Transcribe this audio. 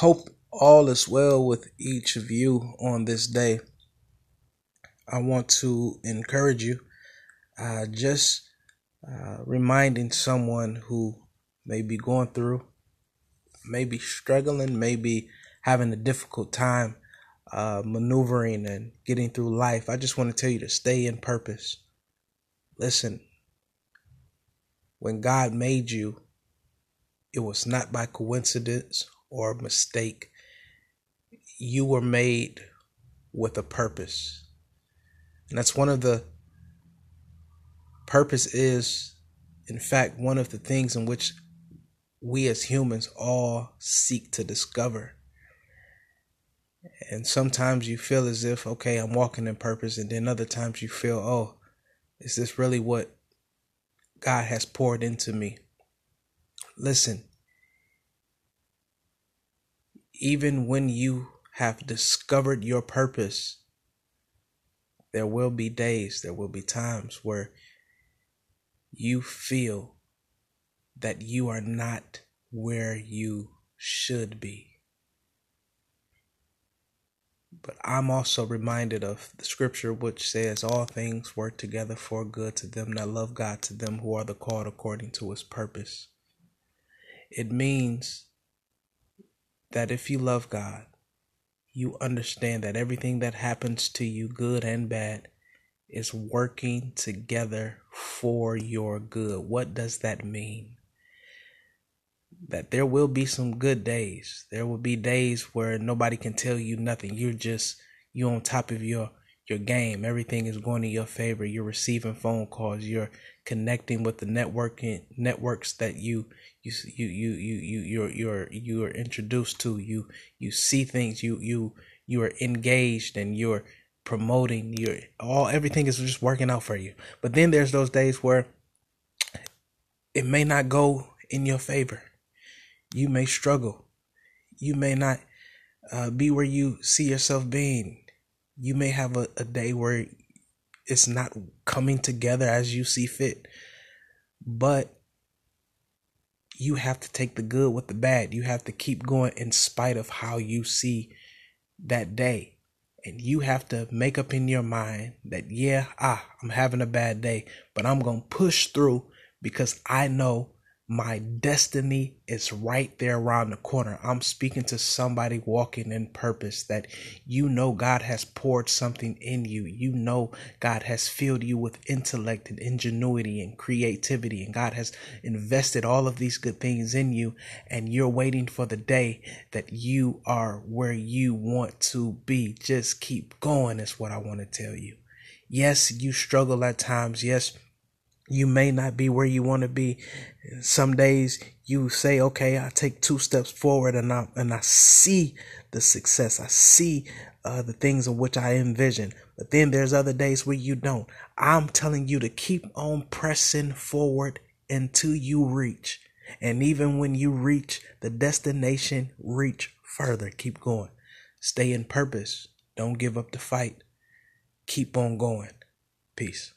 Hope all is well with each of you on this day. I want to encourage you, uh, just uh, reminding someone who may be going through, maybe struggling, maybe having a difficult time uh, maneuvering and getting through life. I just want to tell you to stay in purpose. Listen, when God made you, it was not by coincidence or mistake. You were made with a purpose. And that's one of the purpose is in fact one of the things in which we as humans all seek to discover. And sometimes you feel as if, okay, I'm walking in purpose. And then other times you feel, oh, is this really what God has poured into me? Listen, even when you have discovered your purpose, there will be days, there will be times where you feel that you are not where you should be. But I'm also reminded of the scripture which says, All things work together for good to them that love God, to them who are the called according to his purpose. It means that if you love God, you understand that everything that happens to you, good and bad, is working together for your good. What does that mean? that there will be some good days. There will be days where nobody can tell you nothing. You're just you on top of your your game. Everything is going in your favor. You're receiving phone calls. You're connecting with the networking networks that you you you you you you you're you're you're introduced to. You you see things. You you you are engaged and you're promoting. You're all everything is just working out for you. But then there's those days where it may not go in your favor you may struggle. You may not uh, be where you see yourself being. You may have a, a day where it's not coming together as you see fit. But you have to take the good with the bad. You have to keep going in spite of how you see that day. And you have to make up in your mind that, yeah, ah, I'm having a bad day, but I'm going to push through because I know my destiny is right there around the corner. I'm speaking to somebody walking in purpose that you know God has poured something in you. You know God has filled you with intellect and ingenuity and creativity, and God has invested all of these good things in you. And you're waiting for the day that you are where you want to be. Just keep going, is what I want to tell you. Yes, you struggle at times. Yes, you may not be where you want to be. Some days you say, okay, I take two steps forward and I, and I see the success. I see uh, the things in which I envision. But then there's other days where you don't. I'm telling you to keep on pressing forward until you reach. And even when you reach the destination, reach further. Keep going. Stay in purpose. Don't give up the fight. Keep on going. Peace.